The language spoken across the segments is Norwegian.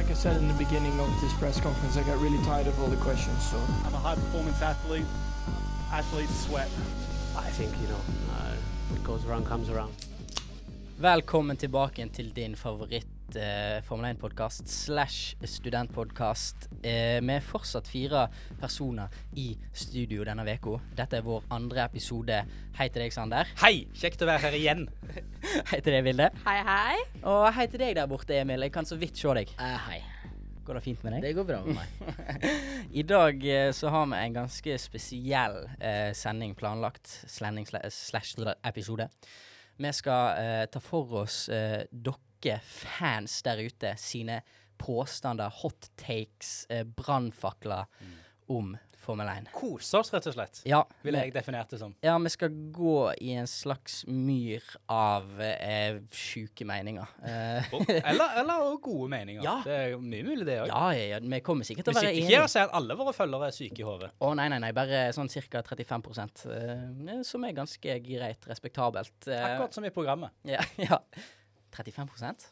like I said in the beginning of this press conference, I got really tired of all the questions. So I'm a high performance athlete. Athletes sweat. I think, you know, uh, what goes around comes around. Velkommen tilbake til din favoritt eh, Formel 1-podkast slash studentpodkast. Eh, med fortsatt fire personer i studio denne uka. Dette er vår andre episode. Hei til deg, Sander. Hei! Kjekt å være her igjen. Hei til deg, Vilde. Hei, hei. Og hei til deg der borte, Emil. Jeg kan så vidt se deg. Uh, hei. Går det fint med deg? Det går bra med meg. I dag eh, så har vi en ganske spesiell eh, sending planlagt. Slash episode. Vi skal eh, ta for oss eh, dere fans der ute sine påstander, hot takes, eh, brannfakler om Formel 1. Kose oss, rett og slett. Ja, Ville jeg definert det som. ja, vi skal gå i en slags myr av eh, sjuke meninger. Eh, Eller, eller gode meninger. Ja. Det er mye mulig, det òg. ja, ja, ja, vi kommer sikkert til å være sitter enige. ikke her og sier at alle våre følgere er syke i hodet. Å nei, nei, nei, bare sånn ca. 35 eh, som er ganske greit respektabelt. Eh, Akkurat som i programmet. Ja, ja. 35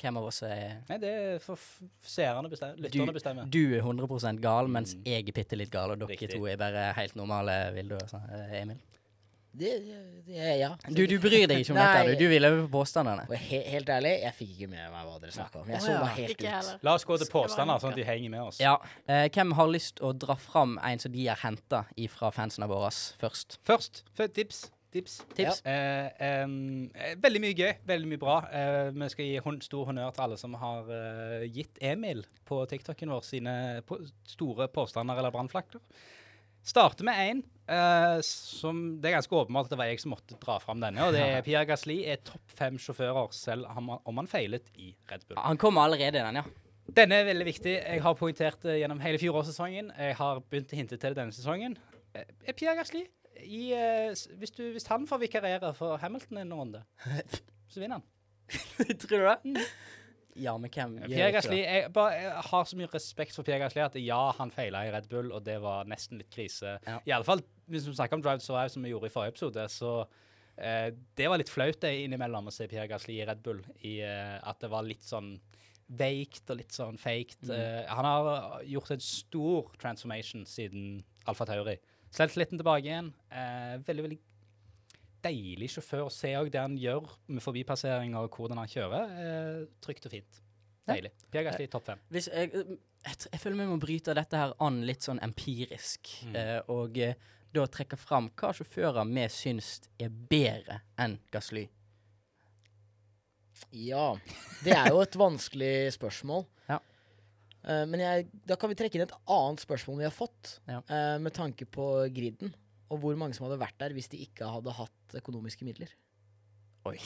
Hvem av oss er Nei, det er for seerne bestemmer. Lytterne bestemmer. Du er 100 gal, mens jeg er bitte litt gal, og dere Riktig. to er bare helt normale, vil du. Eh, Emil. Det, det, ja. Du, du bryr deg ikke om dette, du. Du vil over på påstandene. He helt ærlig, jeg fikk ikke med meg hva dere snakka om. Jeg så meg helt ut. La oss gå til påstander, sånn at de henger med oss. Ja. Eh, hvem har lyst å dra fram en som de har henta fra fansene våre først? Først, for tips. Tips. Ja. Eh, eh, veldig mye gøy, veldig mye bra. Eh, vi skal gi hon stor honnør til alle som har eh, gitt Emil på TikToken vår sine på store påstander eller brannflakter. Starter med én som Det er ganske åpenbart at det var jeg som måtte dra fram denne. Og det er Pierre Gasli er topp fem sjåfører selv om han, feilet i Red Bull. Han kommer allerede, i den, ja. Denne er veldig viktig. Jeg har poengtert det gjennom hele fjorårssesongen. Jeg har begynt å hinte til det denne sesongen. Eh, Er Pierre Gasly i, eh, hvis, du, hvis han får vikarere for Hamilton en runde, så vinner han. Tror du det? Ja, men hvem Pierre Gasli, jeg, bare, jeg har så mye respekt for Pierre Gasly at ja, han feila i Red Bull, og det var nesten litt krise. Ja. I alle fall hvis vi snakker om Drive to Survive, som vi gjorde i forrige episode, så eh, det var litt flaut det innimellom å se Pierre Gasly i Red Bull. I, eh, at det var litt sånn veikt og litt sånn faked. Mm. Eh, han har gjort en stor transformation siden Alfa Tauri. Selvtilliten tilbake igjen. Eh, veldig, veldig deilig sjåfør å se òg det han gjør med forbipasseringer og hvordan han kjører. Eh, trygt og fint. Ja. Deilig. Pierre Gasly topp fem. Hvis jeg, jeg, jeg føler vi må bryte dette her an litt sånn empirisk, Mm. eh, og eh, da trekke fram hva sjåfører vi syns er bedre enn Gasly. Ja. Det er jo et vanskelig spørsmål. Ja. Eh, men jeg, da kan vi trekke inn et annet spørsmål vi har fått, Ja. uh, med tanke på griden. Og hvor mange som hadde vært der hvis de ikke hadde hatt økonomiske midler. Oi.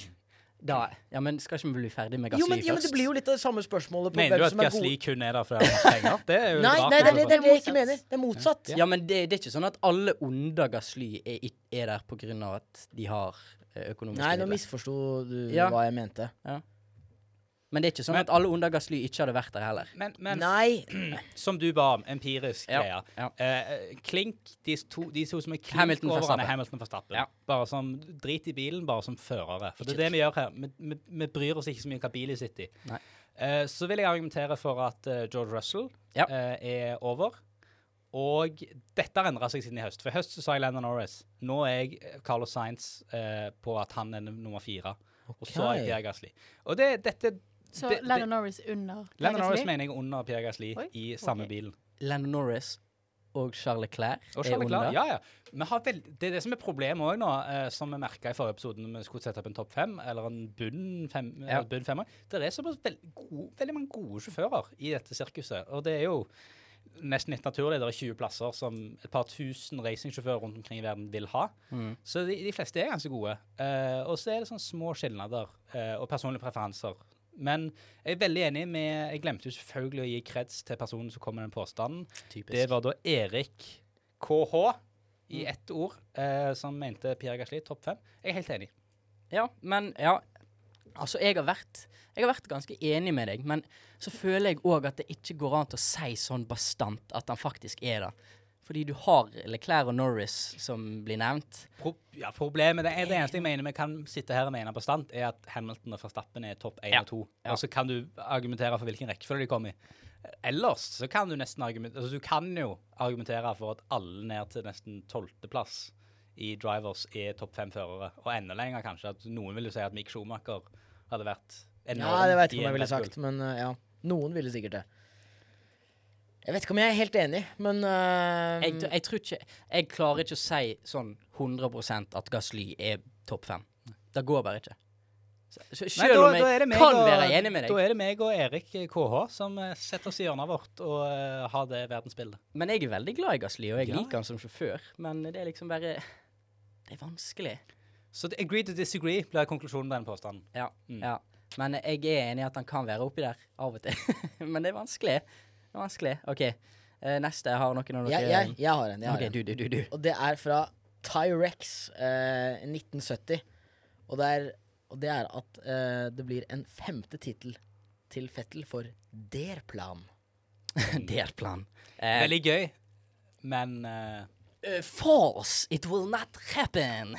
Da, ja, men skal ikke vi bli ferdig med Gasli Jo men, jo, men det blir jo litt av det samme spørsmålet på Mener du hvem at som er Gasly god. kun er der fordi han har penger? Det er jo Nei, nei, det, det, det er det jeg ikke mener. Det er motsatt. Ja, men det, det er ikke sånn at alle onde gasli er, er der på grunn av at de har økonomiske midler. Nei, nå misforsto du Ja. hva jeg mente. Men det er ikke sånn Men- at alle undergassly ikke hadde vært der heller. Men, men Nei. som du ba om, empirisk Ja, greie. ja. uh, klink, de to, de to som er klink Hamilton, over hverandre, Hamilton Verstappen. Ja. Bare som drit i bilen, bare som førere. For det er det vi gjør her. Vi, vi, vi bryr oss ikke så mye om hva bil de sitter i. Eh, så vil jeg argumentere for at uh, George Russell Ja. eh, er over. Og dette har endra seg siden i høst. For i høst så sa jeg Landon Norris. Nå er jeg Carlos Sainz eh, på at han er nummer fire. Og så er jeg. Pierre Gasli. Og det, dette Så Det- Lennon Norris under Lennon Norris mener jeg under Pierre Gasly i samme okay. bilen. Lennon Norris og Charles Leclerc Og er Charles under. Leclerc, ja, ja. Vi har veld, det er det som er problemet òg nå, eh, som vi merka i forrige episode når vi skulle sette opp en topp fem, eller en bunn, fem, Ja. eller bunn femmer. Det er så veld, gode, veldig mange gode sjåfører i dette sirkuset. Og det er jo nesten litt naturlig. Det er 20 plasser som et par tusen racingsjåfører rundt omkring i verden vil ha. Mm. Så de, de fleste er ganske gode. Eh, og så er det sånne små skilnader eh, og personlige preferanser. Men jeg er veldig enig med Jeg glemte jo selvfølgelig å gi kreds til personen som kom med den påstanden. Typisk. Det var da Erik KH i ett ord eh, som mente Pierre Gasli topp fem. Jeg er helt enig. Ja, men ja. Altså, jeg har vært Jeg har vært ganske enig med deg, men så føler jeg òg at det ikke går an å si sånn bastant at han faktisk er det. Fordi du har Leclerc og Norris som blir nevnt. Pro ja, problemet, det, er det eneste jeg mener vi kan sitte her og mene bastant, er at Hamilton og Verstappen er topp 1 Ja. og 2. Ja. Og så kan du argumentere for hvilken rekkefølge de kommer i. Ellers så kan du nesten argumentere altså Du kan jo argumentere for at alle ned til nesten tolvteplass i drivers er topp fem førere. Og enda lenger, kanskje. At noen vil jo si at Mick Schumacher hadde vært enorm. Ja, det vet jeg ikke om jeg ville sagt, men uh, ja. Noen ville sikkert det. Jeg vet ikke om jeg er helt enig, men uh, Jeg, jeg tror ikke Jeg klarer ikke å si sånn 100% at Gasly er topp fem. Det går bare ikke. Nei, selv da- om er jeg meg kan og- være enig med deg. Da er det meg og Erik KH som eh, setter oss i hjørnet vårt og uh, har det verdensbildet. men jeg er veldig glad i Gasly, og jeg Ja. liker han som sjåfør. Men det er liksom bare Det er vanskelig. Så so, agree to disagree blir konklusjonen på den påstanden. Ja. Mm. ja. Men jeg er enig i at han kan være oppi der av og til. men det er vanskelig. Det var vanskelig. OK. Uh, neste. Jeg har noen av dere jeg, jeg, jeg har en. Jeg har OK, en. du, du, du. du. Og det er fra Tyrex uh, 1970. Og det er, og det er at uh, det blir en femte tittel til Fettel for Der Plan. Delt plan. Eh, Veldig gøy, men false! It will not happen!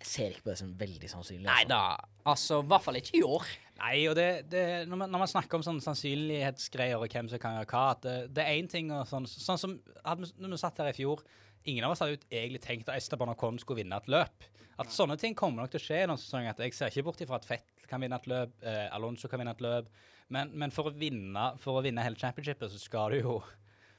Jeg ser ikke på det som veldig sannsynlig. Nei altså. da. Altså, i hvert fall ikke i år. Nei, og det, det når, man, når man snakker om sånn sannsynlighetsgreier og hvem som kan gjøre hva, at det, det er én ting og sånn Sånn som hadde, vi- når vi satt her i fjor Ingen av oss hadde egentlig tenkt at Esteban Ocon skulle vinne et løp. At sånne ting kommer nok til å skje i noen sesonger. At jeg ser ikke bort ifra at Fett kan vinne et løp, eh, Alonso kan vinne et løp. Men, men for, å vinne, for å vinne hele championshipet, så skal du jo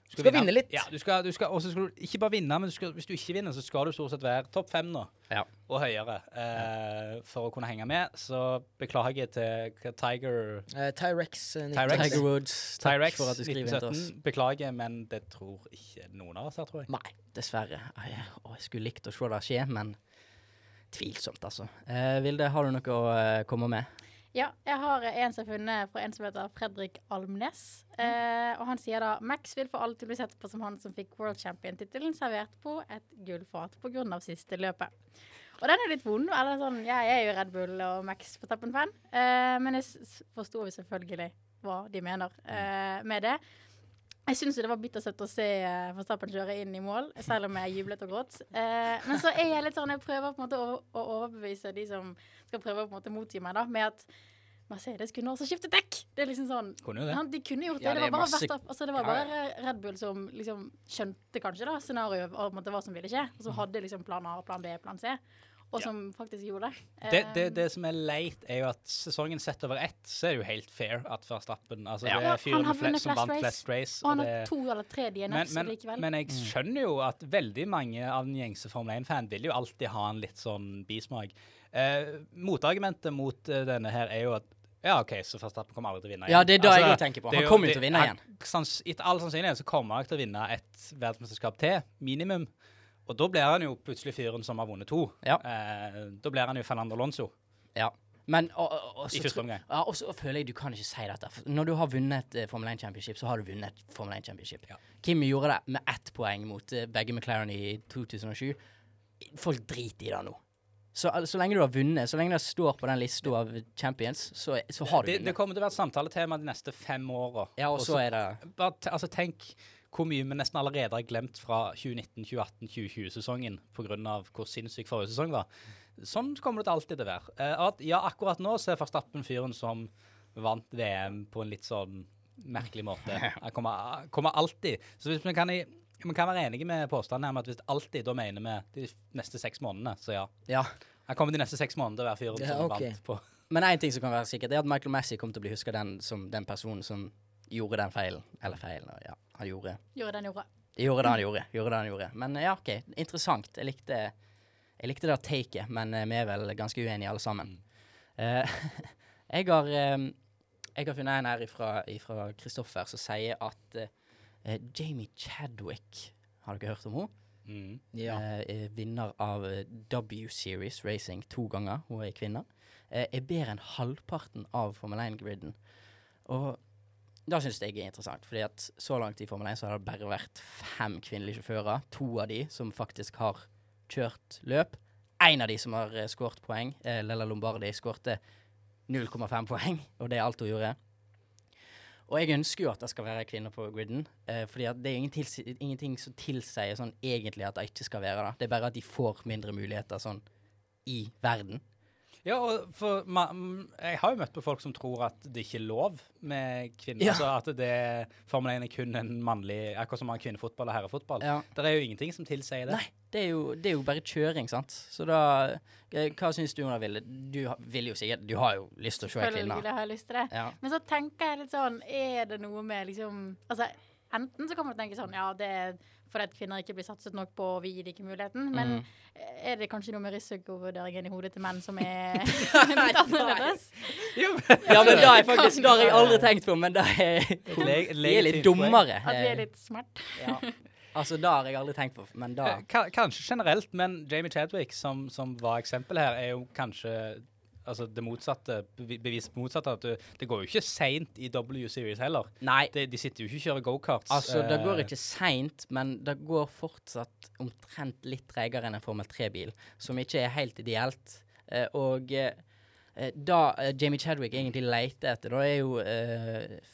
Du skal vinne litt. Ja, du skal, du skal, og så skal du ikke bare vinne, men du skal, hvis du ikke vinner, så skal du stort sett være topp fem nå. Ja. Og høyere. Eh, for å kunne henge med. Så beklager jeg til Tiger uh, Tyrex Tyrex. Tiger Woods, takk Tyrex for at du skriver til oss. 1917. Beklager, men det tror ikke noen av oss her, tror jeg. Nei. Dessverre. Ai, å, jeg skulle likt å se det skje, men tvilsomt, altså. Eh, Vilde, har du noe å eh, komme med? Ja, jeg har en som er funnet fra en som heter Fredrik Almnes. Eh, og han sier da Max vil for alltid bli sett på som han som fikk World Champion-tittelen servert på et gullfat pga. siste løpet. Og den er litt vond. Eller sånn, jeg er jo Red Bull og Max Verstappen-fan, eh, men jeg forsto selvfølgelig hva de mener eh, med det. Jeg syns det var bittersøtt å se uh, Verstappen kjøre inn i mål, selv om jeg jublet og gråt. Eh, men så er jeg litt sånn, jeg prøver på en måte å, å overbevise de som skal prøve å på en måte motgi meg, da, med at Mercedes kunne også skiftet dekk. Det er liksom sånn Kunne det. han, De kunne gjort det. Ja, det, det var bare, masse- Verstappen- altså, det var Ja, bare Red Bull som liksom skjønte kanskje da scenarioet og på en måte hva som ville skje. Og så hadde liksom plan A, plan B, plan C. Og Ja. som faktisk gjorde det. Det, det, Eh, det som er leit, er jo at sesongen sett over ett, så er det jo helt fair at Verstappen Altså, Ja. det er fyren flest, som vant race, flest race. og han har det- to eller tre men, DNFs men, likevel. men jeg skjønner jo at veldig mange av den gjengse Formel 1-fan vil jo alltid ha en litt sånn bismak. Eh, motargumentet mot uh, denne her er jo at ja, OK, så Verstappen kommer aldri til å vinne igjen. Ja, det er det Altså, jeg tenker på. Han kommer jo til å vinne igjen. Etter all sannsynlighet så kommer han til å vinne et verdensmesterskap til, minimum. Og da blir han jo plutselig fyren som har vunnet to. Ja. Eh, da blir han jo Fernando Alonso Ja. Men og, og, og, i første omgang. ja, og så føler jeg du kan ikke si dette. Når du har vunnet et Formel 1 Championship, så har du vunnet et Formel 1 Championship. Ja. Kimi gjorde det med ett poeng mot eh, begge McLaren i 2007. Folk driter i det nå. Så, så lenge du har vunnet, så lenge det står på den lista av champions, så, så har du Det, det kommer til å være et samtaletema de neste fem åra. Ja, og så er det bare altså, Tenk hvor mye vi nesten allerede har glemt fra 2019, 2018, 2020-sesongen pga. hvor sinnssyk forrige sesong var. Sånn kommer det alltid til å være. Eh, at, ja, akkurat nå så er Verstappen fyren som vant VM på en litt sånn merkelig måte. Han kommer, kommer alltid Så hvis vi kan, i, vi kan være enige med påstanden her med at hvis alltid, da mener vi de neste seks månedene, så ja. Ja. Han kommer de neste seks månedene til å være fyren Ja, som vant på Men én ting som kan være sikkert, er at Michael Messi kommer til å bli huska den som den personen som gjorde den feilen. Eller feilen, ja. Han gjorde Gjorde den gjorde. Gjorde det han gjorde. Gjorde det han gjorde. Men ja, OK. Interessant. Jeg likte, jeg likte det taket, men eh, vi er vel ganske uenige alle sammen. Uh, jeg har eh, Jeg har funnet en her ifra Kristoffer som sier at uh, Jamie Chadwick Har dere hørt om henne? mm. Ja. Er vinner av W-Series Racing to ganger. Hun er kvinne. Eh, er bedre enn halvparten av Formel 1-griden. Og da syns jeg er interessant, fordi at så langt i Formel 1 så har det bare vært fem kvinnelige sjåfører. To av de som faktisk har kjørt løp. Én av de som har uh, skåret poeng. Eh, Lella Lombardi skårte 0,5 poeng, og det er alt hun gjorde. Og jeg ønsker jo at det skal være kvinner på griden, eh, fordi det er ingen ingenting som tilsier sånn egentlig at det ikke skal være det. Det er bare at de får mindre muligheter sånn i verden. Ja, og for ma mm, Jeg har jo møtt på folk som tror at det ikke er lov med kvinner. Ja. Altså at det Formel 1 er kun en mannlig Akkurat som man har kvinnefotball og herrefotball. Ja. Det er jo ingenting som tilsier det. Nei, det er, jo, det er jo bare kjøring, sant. Så da Hva syns du, Ona Ville? Du vil jo sikkert Du har jo lyst til å se ei kvinne. Selvfølgelig har jeg lyst til det. Ja. Men så tenker jeg litt sånn Er det noe med liksom Altså, enten så kan man tenke sånn Ja, det er fordi at kvinner ikke blir satset nok på, og vi gir dem ikke muligheten. Men mm. er det kanskje noe med risikovurderingen i hodet til menn som er litt annerledes? Ja, men det har jeg faktisk Det har jeg aldri tenkt på, men det er vi er litt dummere. At vi er litt smart? Ja. Altså, det har jeg aldri tenkt på, men da Eh, Kanskje generelt, men Jamie Chadwick, som, som var eksempel her, er jo kanskje altså det motsatte, bevi- bevis på motsatte. At du, det går jo ikke seint i W-series heller. Nei. De, de sitter jo ikke og kjører gokarts. Altså, det går eh, ikke seint, men det går fortsatt omtrent litt tregere enn en Formel 3-bil, som ikke er helt ideelt. Eh, og eh, da Jamie Chadwick egentlig leter etter, da er jo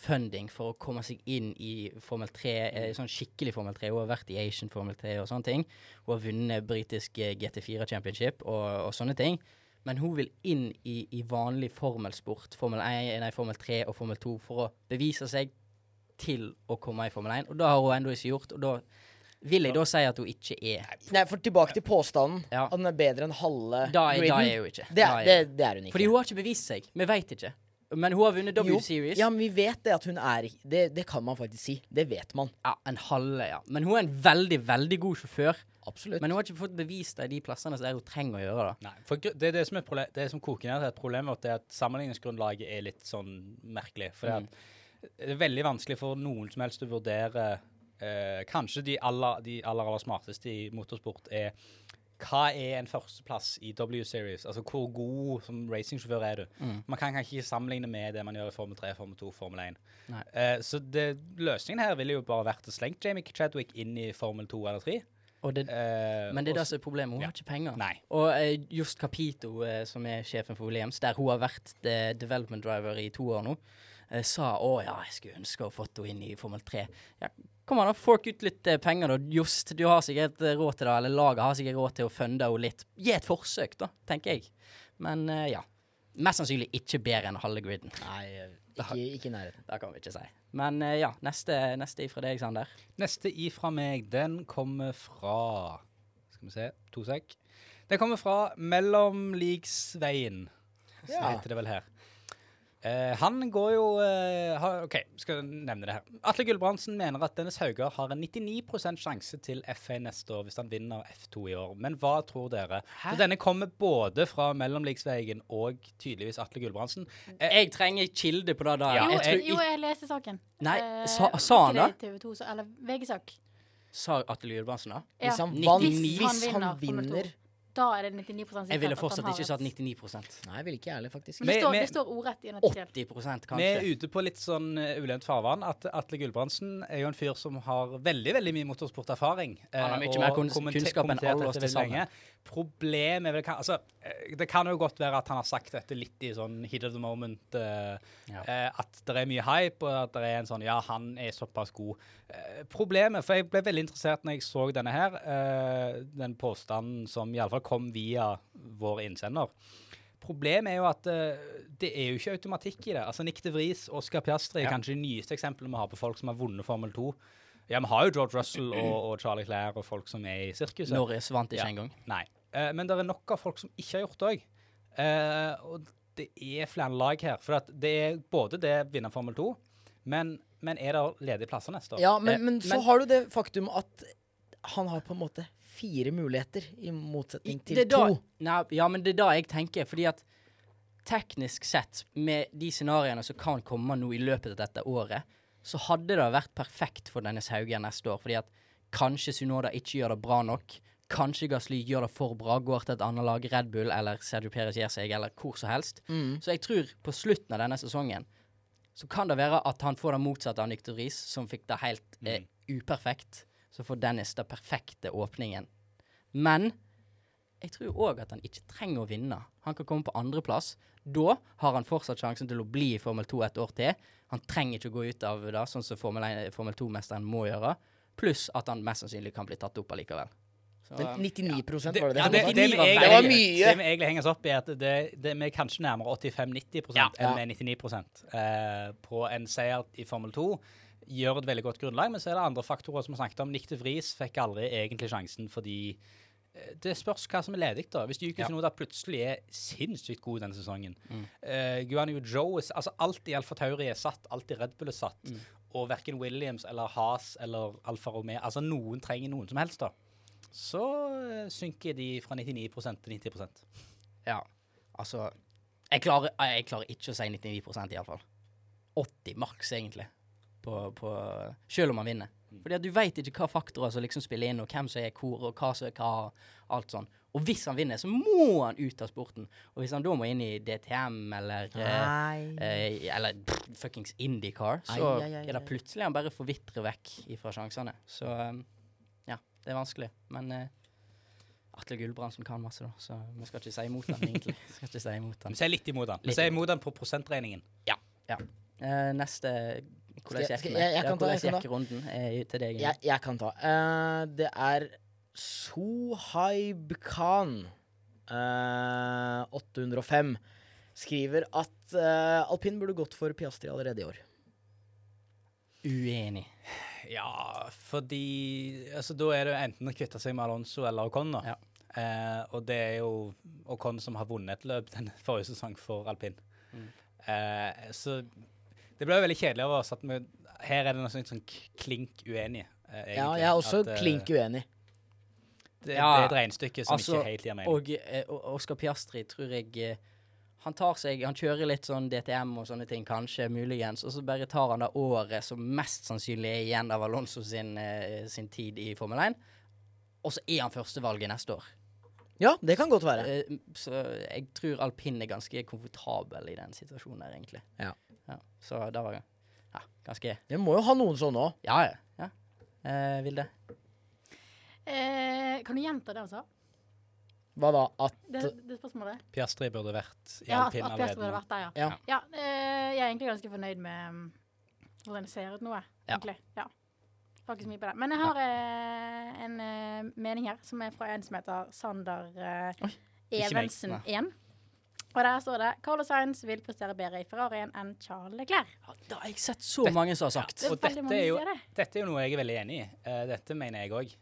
funding for å komme seg inn i Formel 3, eh, sånn skikkelig Formel 3. Hun har vært i Asian Formel 3 og sånne ting. Hun har vunnet britisk eh, GT4 Championship og, og sånne ting. Men hun vil inn i, i vanlig formelsport, Formel 1, nei, Formel 3 og Formel 2, for å bevise seg til å komme i Formel 1. Og det har hun ennå ikke gjort, og da vil jeg da si at hun ikke er Nei, for tilbake til påstanden. Ja. At den er bedre enn halve Da er, da er hun ikke. Det, er det, det er hun ikke. Fordi hun har ikke bevist seg. Vi veit ikke. Men hun har vunnet W-series. Ja, men vi vet det at hun er det, det kan man faktisk si. Det vet man. Ja, en halve, ja. Men hun er en veldig, veldig god sjåfør. Absolutt. Men hun har ikke fått bevist det i de plassene der hun trenger å gjøre det. Nei, for det er det som er problem, det som koker ned til et problem, er at sammenligningsgrunnlaget er litt sånn merkelig. For det, Mm. det er veldig vanskelig for noen som helst å vurdere eh, Kanskje de aller, de aller, aller smarteste i motorsport er hva er en førsteplass i W-series? Altså hvor god som racingsjåfør er du? Mm. Man kan ikke sammenligne med det man gjør i Formel 3, Formel 2, Formel 1. Nei. Eh, så det, løsningen her ville jo bare vært å slenge Jamie Chadwick inn i Formel 2 eller 3. Og det, uh, men det er det som er problemet. Hun Ja. har ikke penger. Nei. Og uh, just Capito, som er sjefen for Williams, der hun har vært development driver i to år nå, eh, sa å ja, jeg skulle ønske å fått henne inn i Formel 3. Ja, kom an, da. Fork ut litt eh, penger, da. Just, du har sikkert eh, råd til det, eller laget har sikkert råd til å funde henne litt. Gi et forsøk, da, tenker jeg. Men eh, ja. Mest sannsynlig ikke bedre enn halve griden. Nei, ikke, ikke i nærheten. Det kan vi ikke si. Men eh, ja, neste, neste ifra deg, Sander. Neste ifra meg, den kommer fra Skal vi se, to sek. Den kommer fra Mellomligsveien, så Ja. heter det vel her. Eh, han går jo uh, ha, OK, skal jeg nevne det her. Atle Gulbrandsen mener at Dennis Hauger har en 99 sjanse til F1 neste år hvis han vinner F2 i år. Men hva tror dere? Så denne kommer både fra Mellomligsvegen og tydeligvis Atle Gulbrandsen. Eh, Jeg trenger kilde på det da. Ja, Jo, jeg jo, jeg leste saken. Nei, Eh, sa- sa han det TV 2, eller VG-sak. Sa Atle Gulbrandsen da? Ja. Hvis han, 99. Hvis han hvis han vinner Formel to. vinner Da er det 99 sikkert Jeg ville fortsatt ikke sagt satt 99 Nei, jeg vil ikke heller, faktisk. Men det står, med- det står ordrett i en artikkel. 80 Vi kanskje. er ute på litt sånn uh, ulendt farvann. At Atle Gulbrandsen er jo en fyr som har veldig veldig mye motorsporterfaring. Han har eh, mye mer kunnskap enn alle oss til lenge. sammen. Problemet er vel kan, altså, eh, Det kan jo godt være at han har sagt dette litt i sånn hit of the moment. Uh, Ja. eh, at det er mye hype, og at det er en sånn Ja, han er såpass god. Uh, problemet For jeg ble veldig interessert når jeg så denne her. den påstanden som iallfall kom via vår innsender. Problemet er jo at det er jo ikke automatikk i det. Altså Nick de Vries, Oscar Piastri er Ja. kanskje de nyeste eksemplene vi har på folk som har vunnet Formel 2. Ja, vi har jo George Russell og, og Charlie Clair og folk som er i sirkuset. Norris vant ikke Ja. engang. Nei. Eh, men det er nok av folk som ikke har gjort det òg. og det er flere lag her. For det er både det vinne Formel 2, men, men er det ledige plasser neste år? Ja, Eh, men, men så men- har du det faktum at han har på en måte fire muligheter, i motsetning til da- to. Nei, ja, men det er da jeg tenker, fordi at teknisk sett, med de scenarioene som kan komme nå i løpet av dette året, så hadde det vært perfekt for Dennis Haugen neste år, fordi at kanskje Sunoda ikke gjør det bra nok. Kanskje Gasly gjør det for bra, går til et annet lag, Red Bull eller Sergio Perez gir seg, eller hvor som helst. Mm. Så jeg tror på slutten av denne sesongen så kan det være at han får det motsatte av Nyktor Riis, som fikk det helt Mm. eh, uperfekt. Så får Dennis den perfekte åpningen. Men jeg tror òg at han ikke trenger å vinne. Han kan komme på andreplass. Da har han fortsatt sjansen til å bli i Formel 2 et år til. Han trenger ikke å gå ut av det, sånn som Formel, Formel 2-mesteren må gjøre. Pluss at han mest sannsynlig kan bli tatt opp allikevel. Så, Men 99 ja. var det det? ja, det, det, det, det, var mye. Det vi egentlig henger oss opp i, er at det, det, vi er kanskje nærmere 85-90 Ja. enn vi er 99 eh, på en seier i Formel 2. Gjør et veldig godt grunnlag, men så er det andre faktorer som vi snakket om. Nikte Vris fikk aldri egentlig sjansen fordi det spørs hva som er ledig, da. Hvis Yuki Ja. Tsunoda plutselig er sinnssykt god denne sesongen Mm. uh, Guanyu Joe Altså, alt i Alfa Tauri er satt, alt i Red Bull er satt. Mm. Og verken Williams eller Haas eller Alfa Romeo Altså, noen trenger noen som helst, da. Så uh, synker de fra 99% til 90% ja, altså jeg klarer, jeg klarer ikke å si 99% iallfall. 80 maks, egentlig. På, på, selv om man vinner. Fordi at du veit ikke hva faktorer som liksom spiller inn, og hvem som er hvor, og hva som er hva. Alt sånn. Og hvis han vinner, så må han ut av sporten. Og hvis han da må inn i DTM eller eh, eh, Eller pff, fuckings Indycar, så Ai, ai, ai, er det plutselig han bare forvitrer vekk ifra sjansene. Så um, ja, det er vanskelig. Men eh, Atle Gulbrandsen kan masse, da, så vi skal ikke si imot han, egentlig. Vi skal ikke si imot han. Vi sier litt imot den. Vi sier imot. han på prosentregningen. Eh, neste Hvordan jeg- gikk jeg- jeg gikk runden er til deg? Jeg, jeg kan ta. Uh, det er Sohaib Khan, uh, 805, skriver at uh, alpin burde gått for Piastri allerede i år. Uenig. Ja, fordi altså, Da er det enten å kvitte seg med Alonso eller Ocon. da. Ja. Eh, og det er jo Ocon som har vunnet et løp den forrige sesong for alpin. Mm. Eh, så det ble veldig kjedelig av oss at vi Her er det noe sånn, sånn klink uenig. eh, Ja, jeg er også At, eh, klink uenig. Det, Ja, det er et regnestykke som altså, ikke helt gir mening. Og eh, Oskar Oscar Piastri tror jeg eh, Han tar seg Han kjører litt sånn DTM og sånne ting, kanskje, muligens, og så bare tar han det året som mest sannsynlig er igjen av Alonso sin, sin tid i Formel 1, og så er han førstevalget neste år. Ja, det kan godt være. Eh, så jeg tror alpin er ganske komfortabel i den situasjonen der, egentlig. Ja. Så det var ja, ganske Vi må jo ha noen sånne òg. Ja, ja. ja. Eh, Vilde? Eh, kan du gjenta det han sa? Hva da? At Det, det spørsmålet? Piastri burde vært i Ja, alpin allerede. burde vært der, ja. Ja. Ja, eh, jeg er egentlig ganske fornøyd med hvordan det ser ut nå, jeg, Ja. egentlig. Ja. Har ikke så mye på det. Men jeg har eh, en eh, mening her som er fra en som heter Sander eh, Oi, ikke meg. Evensen 1. Og der står det Carlos Sainz vil prestere bedre i Ferrarien enn Charles Leclerc. Ja, det har jeg sett så mange som har sagt. Det er Og dette er jo- det. Dette er jo noe jeg er veldig enig i. Uh, dette mener jeg òg.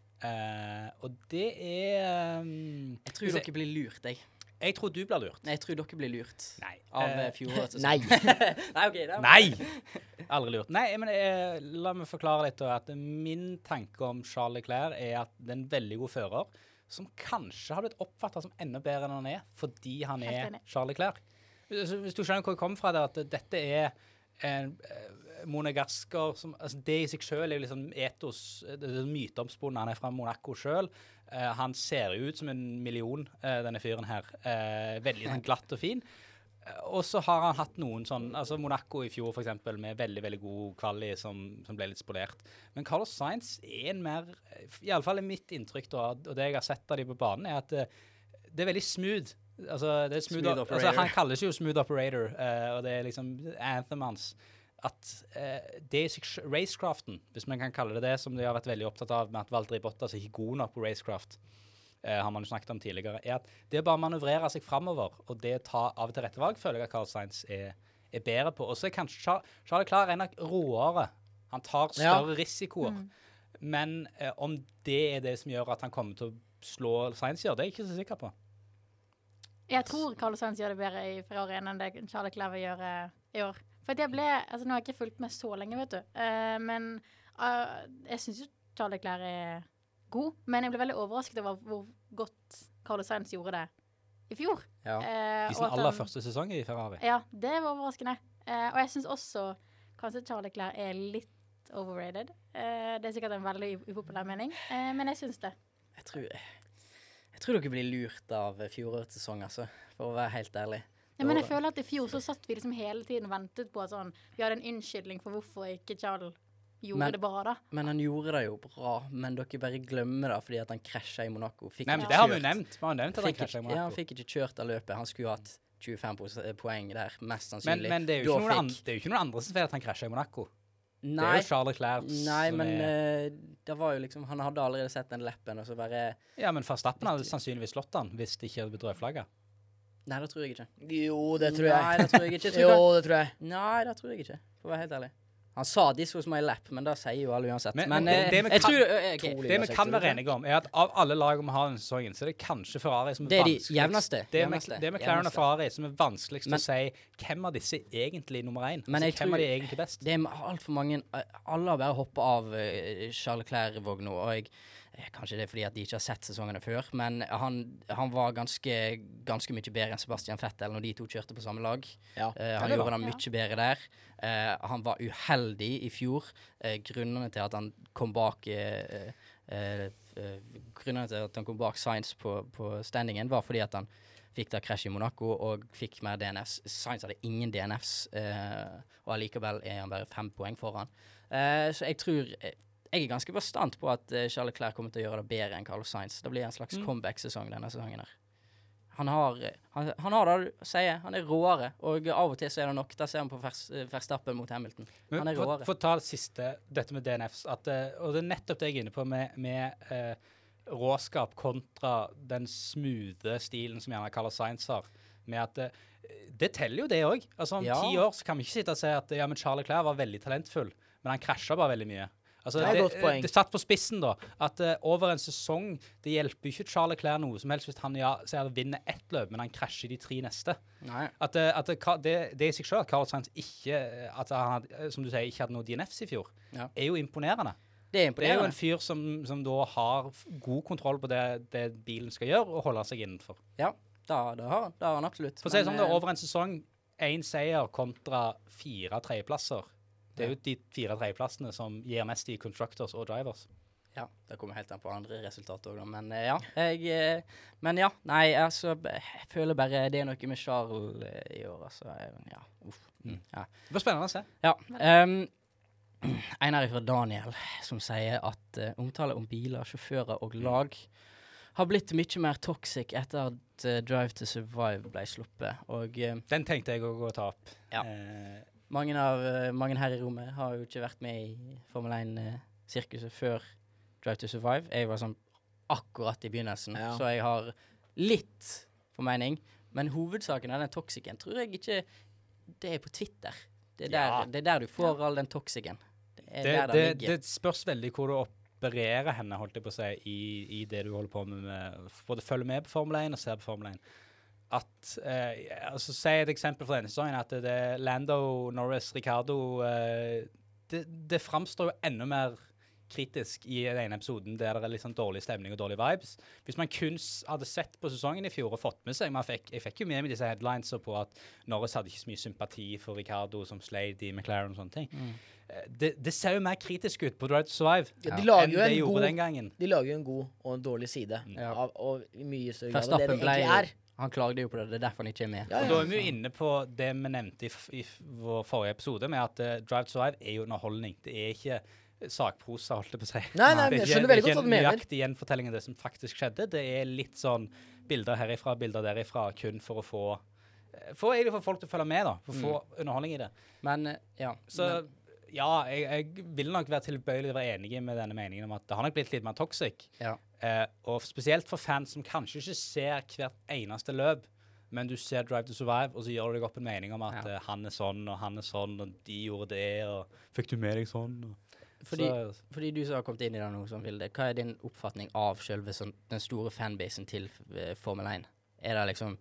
og det er um, Jeg tror dere blir lurt, jeg. Jeg tror du blir lurt. Nei, jeg tror dere blir lurt Nei. av Eh, eh, fjorårets sesong. Nei. Nei, okay, det Nei! Aldri lurt. Nei, men jeg, la meg forklare litt. at Min tanke om Charles Leclerc er at det er en veldig god fører som kanskje har blitt oppfatta som enda bedre enn han er, fordi han er. Charles Leclerc. Hvis hvis du skjønner hvor jeg kommer fra, det, at dette er en eh, monegasker som altså Det i seg sjøl er liksom etos, det er myteomspunnet. Han er fra Monaco sjøl. Han ser jo ut som en million, uh, denne fyren her. Eh, veldig sånn glatt og fin. Eh, Og så har han hatt noen sånn altså Monaco i fjor, eksempel, med veldig veldig god kvali som, som ble litt spolert. Men Carlos Sainz er en mer Iallfall er mitt inntrykk, da, og det jeg har sett av de på banen, er at eh, det er veldig smooth. Altså, det er smooth, Smooth altså, han kalles jo smooth operator, uh, og det er liksom anthem hans. At eh, det i racecraften, hvis man kan kalle det det, som de har vært veldig opptatt av med at Valdri Bottas er ikke god nok på racecraft, eh, har man jo snakket om tidligere, er at det å bare manøvrere seg framover, og det å ta av og til rette valg, føler jeg at Carl Sainz er, er bedre på. Og så er kanskje Charlie Klar en av råere. Han tar Ja. større risikoer. Mm. Men eh, om det er det som gjør at han kommer til å slå Sainz gjør, det er jeg ikke så sikker på. Jeg tror Carl Sainz gjør det bedre i Ferrari enn det Charlie Clever gjør i år. For at jeg ble, altså Nå har jeg ikke fulgt med så lenge, vet du. Uh, men uh, jeg syns jo Charles Leclerc er god. Men jeg ble veldig overrasket over hvor godt Carlos Sainz gjorde det i fjor. Ja. Eh, I sin aller han- første sesong i Ferrari. Ja, det var overraskende. Og jeg syns også kanskje Charles Leclerc er litt overrated. Det er sikkert en veldig upopulær mening, men jeg syns det. Jeg tror, jeg tror dere blir lurt av fjorårets sesong, altså. For å være helt ærlig. Ja, men jeg føler at i fjor så satt vi liksom hele tiden og ventet på at sånn Vi hadde en unnskyldning for hvorfor ikke Charles gjorde Men- det bra, da. Men han gjorde det jo bra, men dere bare glemmer det fordi at han krasja i Monaco. Fikk Nei, men ikke Det har vi jo nevnt. Vi har nevnt at han krasja i Monaco. ja, han fikk ikke kjørt av løpet. Han skulle hatt 25 poeng der, mest sannsynlig. men det, er jo ikke noen fikk- jo noen andre som sier at han krasja i Monaco. Nei, Det er jo Charles Leclerc nei men er eh, det var jo liksom Han hadde allerede sett den leppen, og så bare Ja, men Verstappen hadde sannsynligvis slått han hvis det ikke hadde blitt rødflagga. Nei, det tror jeg ikke. Jo, det tror jeg. Nei, det tror jeg ikke. Tror Jo, det tror jeg. Nei, det tror jeg ikke, for å være helt ærlig. Han sa 'this was my lap', men det sier jo alle uansett. Men- Men, men det- eh, det vi kan- tror eh, Det vi kan være enige om, er at av alle lag vi har denne sesongen, så er det kanskje Ferrari som er Det er de jevneste, Det er, med, det er Claren og. Ferrari som er vanskeligst Men- å si hvem av disse egentlig nummer én. Men Altså, jeg hvem tror- er de egentlig best? Det er altfor mange eh, Alle har bare hoppa av Charles Clair-vogna. og jeg Kanskje det er fordi at de ikke har sett sesongene før, men han, han var ganske, ganske mye bedre enn Sebastian Fettel når de to kjørte på samme lag. Ja. uh, han gjorde det mye bedre der. Uh, han var uheldig i fjor. Uh, grunnene til at han kom bak uh, eh, eh, Grunnene til at han kom bak Science på, på standingen, var fordi at han fikk da krasj i Monaco og fikk mer DNFs. Science hadde ingen DNFs, eh, og allikevel er han bare fem poeng foran. Eh, så jeg tror eh, Jeg er ganske bastant på at eh, Charles Leclerc kommer til å gjøre det bedre enn Carlos Sainz. Det blir en slags Mm. comeback-sesong denne sesongen her. Han har, eh, han, han har det du sier, han er råere, og av og til så er det nok. Da ser han på eh, Verstappen mot Hamilton. Men Han er råere. for å ta det siste, dette med DNFs, at, og det er nettopp det jeg er inne på med, med eh, råskap kontra den smoothe stilen som gjerne Carlos Sainz har. Med at Det teller jo, det òg. Altså, om Ja. ti år så kan vi ikke sitte og si at ja, men Charlie Clair var veldig talentfull, men han krasja bare veldig mye. Altså, Det er et godt poeng. det satt på spissen, da. At uh, over en sesong Det hjelper ikke Charlie Clair noe som helst hvis han ja, vinner ett løp, men han krasjer de tre neste. Nei. At, uh, at det, det, det i seg sjøl, at Carl Sainz ikke eh, At han hadde, eh, som du sier, ikke hadde noe DNFs i fjor, Ja. er jo imponerende. Det er Det er jo en fyr som, som da har god kontroll på det, det bilen skal gjøre, og holde seg innenfor. Ja, det, det har han. Det har han absolutt. For å si det sånn, det eh, er over en sesong én seier kontra fire tredjeplasser. Det er jo de fire tredjeplassene som gir mest i constructors og drivers. Ja, det kommer helt an på andre resultater òg, da. Men eh, ja. Jeg, eh, men ja, nei, altså Jeg føler bare det er noe med Charles eh, i år, altså. Ja, uff. Mm. Ja. Det blir spennende å se. ja. Um, en her fra Daniel som sier at uh, omtale om biler, sjåfører og lag har blitt mye mer toxic etter at uh, Drive to Survive ble sluppet. Og uh, Den tenkte jeg òg å ta opp. Ja. Eh, mange, av, eh, mange her i rommet har jo ikke vært med i Formel 1-sirkuset før Drive to Survive. Jeg var sånn akkurat i begynnelsen, Ja. så jeg har litt formening. Men hovedsaken av den toxicen tror jeg ikke Det er på Twitter. Det er der, Ja. det er der du får all den toxicen. Det det, det, det, det spørs veldig hvor du opererer henne, holdt jeg på å si, i, i det du holder på med, med både følger med på Formel 1 og ser på Formel 1. At eh, altså Si et eksempel fra denne sesongen. At det, er Lando, Norris, Ricardo eh, Det, det framstår jo enda mer kritisk i den ene episoden der det er litt sånn dårlig stemning og dårlige vibes. Hvis man kun hadde sett på sesongen i fjor og fått med seg man fikk, Jeg fikk jo med meg disse headlines på at Norris hadde ikke så mye sympati for Ricardo som sleit i McLaren og sånne ting. Mm. Eh, Det, det ser jo mer kritisk ut på Drive to Survive Ja, de enn jo en det gjorde god den gangen. De lager jo en god og en dårlig side, Ja. av, og i mye større grad av det det egentlig er. Han klagde jo på det, det er derfor han ikke er med. Ja, Og ja. da er vi jo inne på det vi nevnte i, f i vår forrige episode, med at uh, Drive to Survive er jo underholdning. Det er ikke sakprosa, holdt jeg på å si. Nei, nei, det er jeg ikke, det er ikke en nøyaktig gjenfortelling av det som faktisk skjedde. Det er litt sånn bilder herifra, bilder derifra, kun for å få eh, For egentlig for folk til å følge med, da. For å få underholdning i det. Men eh, ja. Så men, ja, jeg, jeg vil nok være tilbøyelig til å være enig med denne meningen om at det har nok blitt litt mer toxic. ja. Eh, og spesielt for fans som kanskje ikke ser hvert eneste løp, men du ser Drive to Survive, og så gjør du deg opp en mening om at eh, han er sånn, og han er sånn, og de gjorde det, og fikk du med deg sånn? Og, Fordi, så, fordi du som har kommet inn i det nå, sånn, Vilde, hva er din oppfatning av selve sånn, den store fanbasen til eh, Formel 1? Er det liksom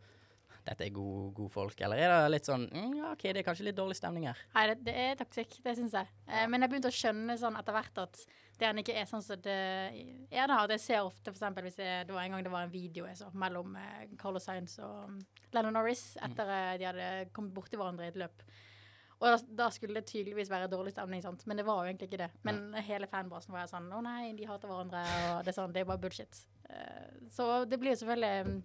dette er gode, gode folk, eller er det litt sånn mm, ja, OK, det er kanskje litt dårlig stemning her? Nei, det, det er taktikk, det syns jeg. Eh, men jeg begynte å skjønne sånn etter hvert at det han ikke er sånn som det er da. Jeg ser ofte, eksempel, hvis jeg, det var en gang det var en video jeg så mellom eh, Carlos Sainz og um, Lennon Norris etter eh, de hadde kommet borti hverandre i et løp. Og da, da skulle det tydeligvis være dårlig stemning, sant? men det var jo egentlig ikke det. Men hele fanbasen var sånn Å nei, de hater hverandre, og det er sånn, det er bare bullshit. Eh, så det blir jo selvfølgelig um,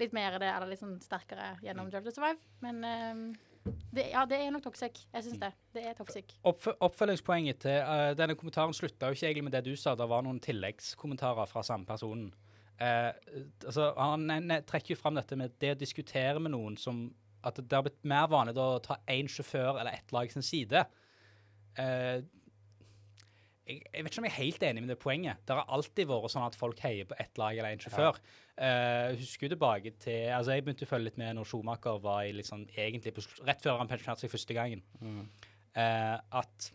litt mer det, eller litt sånn sterkere gjennom Drive to Survive, men um, Det, ja, det er nok toxic. Jeg syns det. Det er toxic. Oppf oppfølgingspoenget til uh, denne kommentaren slutta jo ikke egentlig med det du sa. Det var noen tilleggskommentarer fra samme personen. Uh, altså, han ne- trekker jo fram dette med det å diskutere med noen som At det har blitt mer vanlig å ta én sjåfør eller ett lag sin side. Uh, jeg, jeg vet ikke om jeg er helt enig med det poenget. Det har alltid vært sånn at folk heier på ett lag eller én sjåfør. Eh, jeg husker jo tilbake til Altså, jeg begynte å følge litt med når Schumacher var i sånn egentlig på, rett før han pensjonerte seg første gangen. Eh, at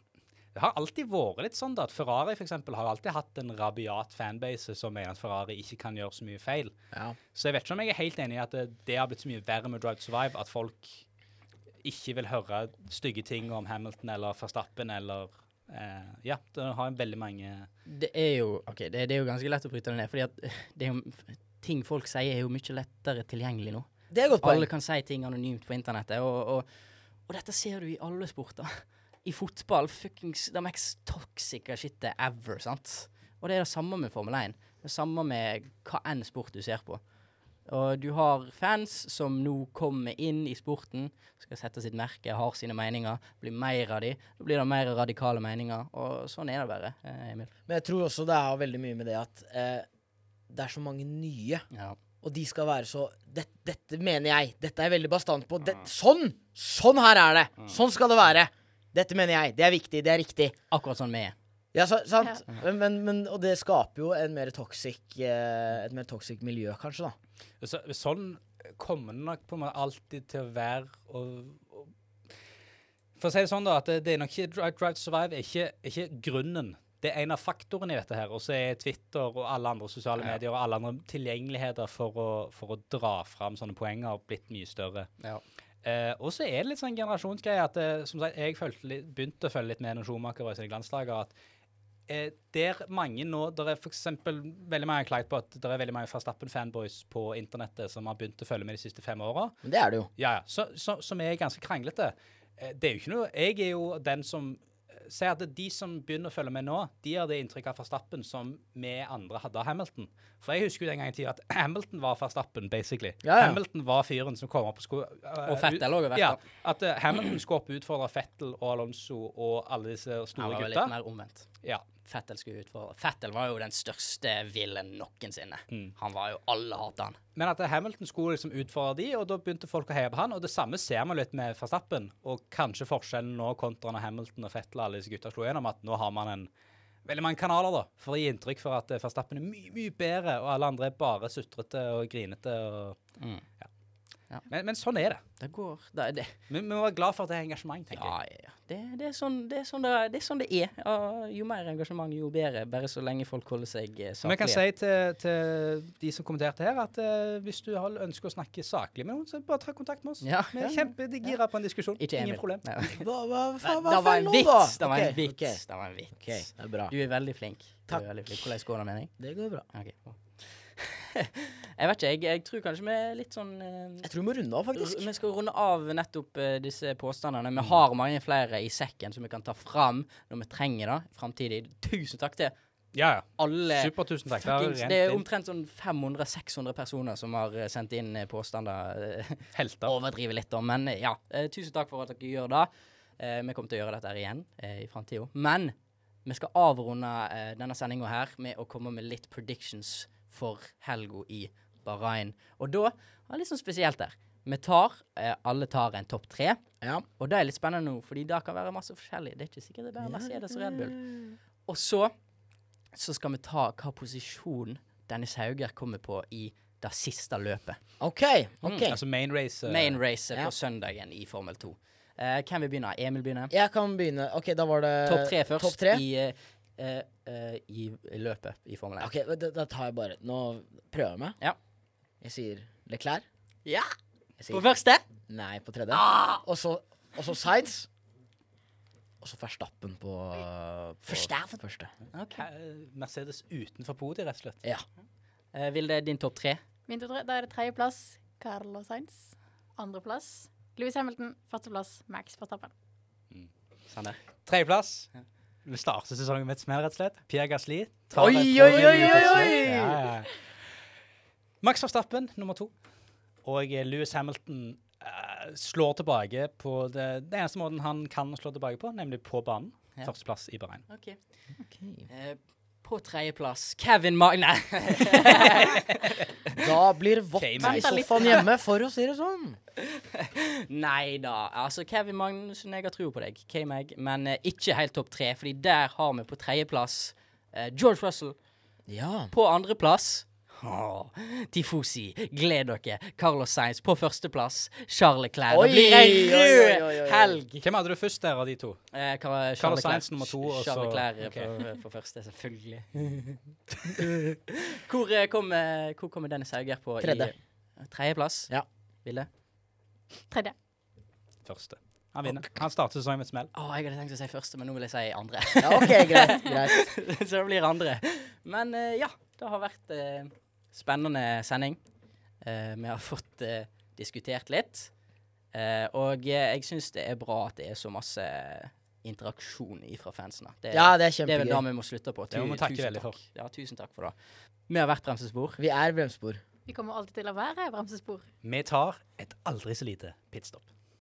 det har alltid vært litt sånn da, at Ferrari for eksempel, har alltid hatt en rabiat fanbase som mener at Ferrari ikke kan gjøre så mye feil. Ja. Så jeg vet ikke om jeg er helt enig i at det, det har blitt så mye verre med Drive to Survive, at folk ikke vil høre stygge ting om Hamilton eller Verstappen eller Uh, Ja, det har veldig mange Det er jo ok, det, det er jo ganske lett å bryte det ned, fordi at det er jo, ting folk sier, er jo mye lettere tilgjengelig nå. Det er godt poeng. Alle kan si ting anonymt på internettet, og, og, og dette ser du i alle sporter. I fotball, fuckings det mest toxic shitet ever, sant? Og det er det samme med Formel 1. Det er samme med hva enn sport du ser på. Og du har fans som nå kommer inn i sporten, skal sette sitt merke, har sine meninger, blir mer av de. Da blir det mer radikale meninger, og sånn er det bare, eh, Emil. Men jeg tror også det har veldig mye med det at eh, det er så mange nye, Ja. og de skal være så det, Dette mener jeg. Dette er jeg veldig bastant på. Det, sånn! Sånn her er det! Sånn skal det være. Dette mener jeg. Det er viktig. Det er riktig. Akkurat sånn vi er. Ja, så, sant? Men, men, men, og det skaper jo en mer toxic, eh, et mer toxic miljø, kanskje, da. Så, Sånn kommer det nok på meg alltid til å være og, og For å si det sånn, da, at det, det er nok ikke Drive, Drive to Survive er ikke, ikke grunnen. Det er en av faktorene i dette her. Og så er Twitter og alle andre sosiale medier og alle andre tilgjengeligheter for å, for å dra fram sånne poenger blitt mye større. Ja. Eh, og så er det litt sånn generasjonsgreie at eh, som sagt, jeg følte litt, begynte å følge litt med når Schumacher var i sine glansdager, at eh, der mange nå Der er f.eks. veldig mange har klaget på at det er veldig mange Verstappen-fanboys på internettet som har begynt å følge med de siste fem åra. Det er det jo. Ja, ja. Så, så, som er ganske kranglete. Eh, Det er jo ikke noe Jeg er jo den som sier at de som begynner å følge med nå, de har det inntrykket av Verstappen som vi andre hadde av Hamilton. For jeg husker jo den gang i tida at Hamilton var Verstappen, basically. Ja, ja. Hamilton var fyren som kom opp og skulle uh, Og Fettel også vet du. Ja. At uh, Hamilton skulle opp og utfordre Fettel og Alonso og alle disse store gutta. Han var vel litt mer omvendt. Ja. Fettel skulle utfordre. Fettel var jo den største villen noensinne. Mm. Han var jo Alle hata han. Men at Hamilton skulle liksom utfordre de, og da begynte folk å heie på han. Og det samme ser man litt med Verstappen. Og kanskje forskjellen nå kontra når Hamilton og Fettel alle disse gutta slo gjennom, at nå har man en veldig mange kanaler da, for å gi inntrykk for at eh, Verstappen er mye, mye bedre, og alle andre er bare sutrete og grinete. Og, Mm. ja. Ja. Men, men sånn er det. Det går det, er det, Vi vi må være glad for at det er engasjement, tenker Ja, jeg. ja. Det, det, er sånn, det, er sånn det, er, det sånn det er. Og jo mer engasjement, jo bedre. Bare så lenge folk holder seg saklige. Så vi kan si til, til de som kommenterte her, at uh, hvis du har ønsker å snakke saklig med noen, så bare ta kontakt med oss. Ja, Vi er kjempegira på en diskusjon. Ikke Ingen problem. Hva, Hva, hva, hva, det var en vits! Det var en vits. Okay. Det var en vits. Okay. det er bra. Du er veldig flink. Du er veldig flink. Hvordan går det med deg? Det går bra. Okay. Jeg vet ikke. Jeg, jeg tror kanskje vi er litt sånn eh, Jeg tror vi må runde av, faktisk. Vi skal runde av nettopp eh, disse påstandene. Vi har mange flere i sekken som vi kan ta fram når vi trenger det framtidig. Tusen takk til Ja, ja. alle. Super, tusen takk. Det Fuckings, det er omtrent sånn 500-600 personer som har eh, sendt inn eh, påstander. eh, Helter. Overdriver litt, da, men ja. Eh, tusen takk for at dere gjør det. Eh, vi kommer til å gjøre dette her igjen eh, i framtida. Men vi skal avrunde eh, denne sendinga her med å komme med litt predictions for helga i Bahrain. Og da var det litt sånn spesielt der. Vi tar eh, Alle tar en topp tre. Ja. Og det er litt spennende nå, fordi det kan være masse forskjellig. Det er ikke sikkert det er bare Mercedes og Red Bull. Og så, så skal vi ta hva posisjon Dennis Hauger kommer på i det siste løpet. OK. ok. Altså main race. eh, Main race ja. på søndagen i Formel 2. Eh, hvem vil begynne? Emil begynner. Jeg kan begynne. OK, da var det Topp tre først Top 3. I, eh, eh, i løpet i Formel 1. OK, da, da tar jeg bare Nå prøver jeg meg. Ja. Jeg sier Leclerc. Ja! Jeg På første. Nei på tredje. Ah! Og så og så Sides. Og så Verstappen på, på Verstappen? første. eh, Mercedes utenfor podiet, rett og slett. Ja. Eh, vil det din topp tre? Min topp tre, da er det tredjeplass Carlos Sainz. Andreplass Louis Hamilton. Førsteplass Max Verstappen. Sander. Tredjeplass. Vi starter sesongen med et smell, rett og slett. Pierre Gasli. Oi, oi, oi, oi, oi! Ja, ja. Max Verstappen nummer to. Og Louis Lewis Hamilton uh, slår tilbake på det, det eneste måten han kan slå tilbake på, nemlig på banen. Ja. Førsteplass i Bahrain. Ok. Eh, på tredjeplass Kevin Magne. Da blir vått i sofaen hjemme, for å si det sånn. Nei da. Altså, Kevin Magnussen, jeg har tro på deg, K-Mag, men eh, ikke helt topp tre, fordi der har vi på tredjeplass eh, George Russell. Ja. På andreplass Åh, Tifosi, gled dere. Carlos Sainz på førsteplass. Charles Leclerc. Det blir ei rød helg. Hvem hadde du først der av de to? Eh, Car Carlos Charles Sainz nummer to, og Charles Leclerc ok. på, for første, selvfølgelig. hvor, eh, kom, eh, hvor kommer Dennis Hauger på? Tredje. I, tredjeplass? Ja. Ville? Tredje. Første. Han vinner. Han starter sesongen med et smell. Å, jeg hadde tenkt å si første, men nå vil jeg si andre. ja, OK, greit. greit. Så det blir andre. Men eh, ja, det har vært eh, spennende sending. Eh, vi har fått eh, diskutert litt. Eh, og jeg syns det er bra at det er så masse interaksjon fra fansene. Det, Ja, det er det er vel da vi må slutte på. Det må takke tusen veldig For. Ja, tusen takk for det. Vi har vært Bremsespor. Vi er bremsespor. Vi kommer alltid til å være bremsespor. Vi tar et aldri så lite pitstop.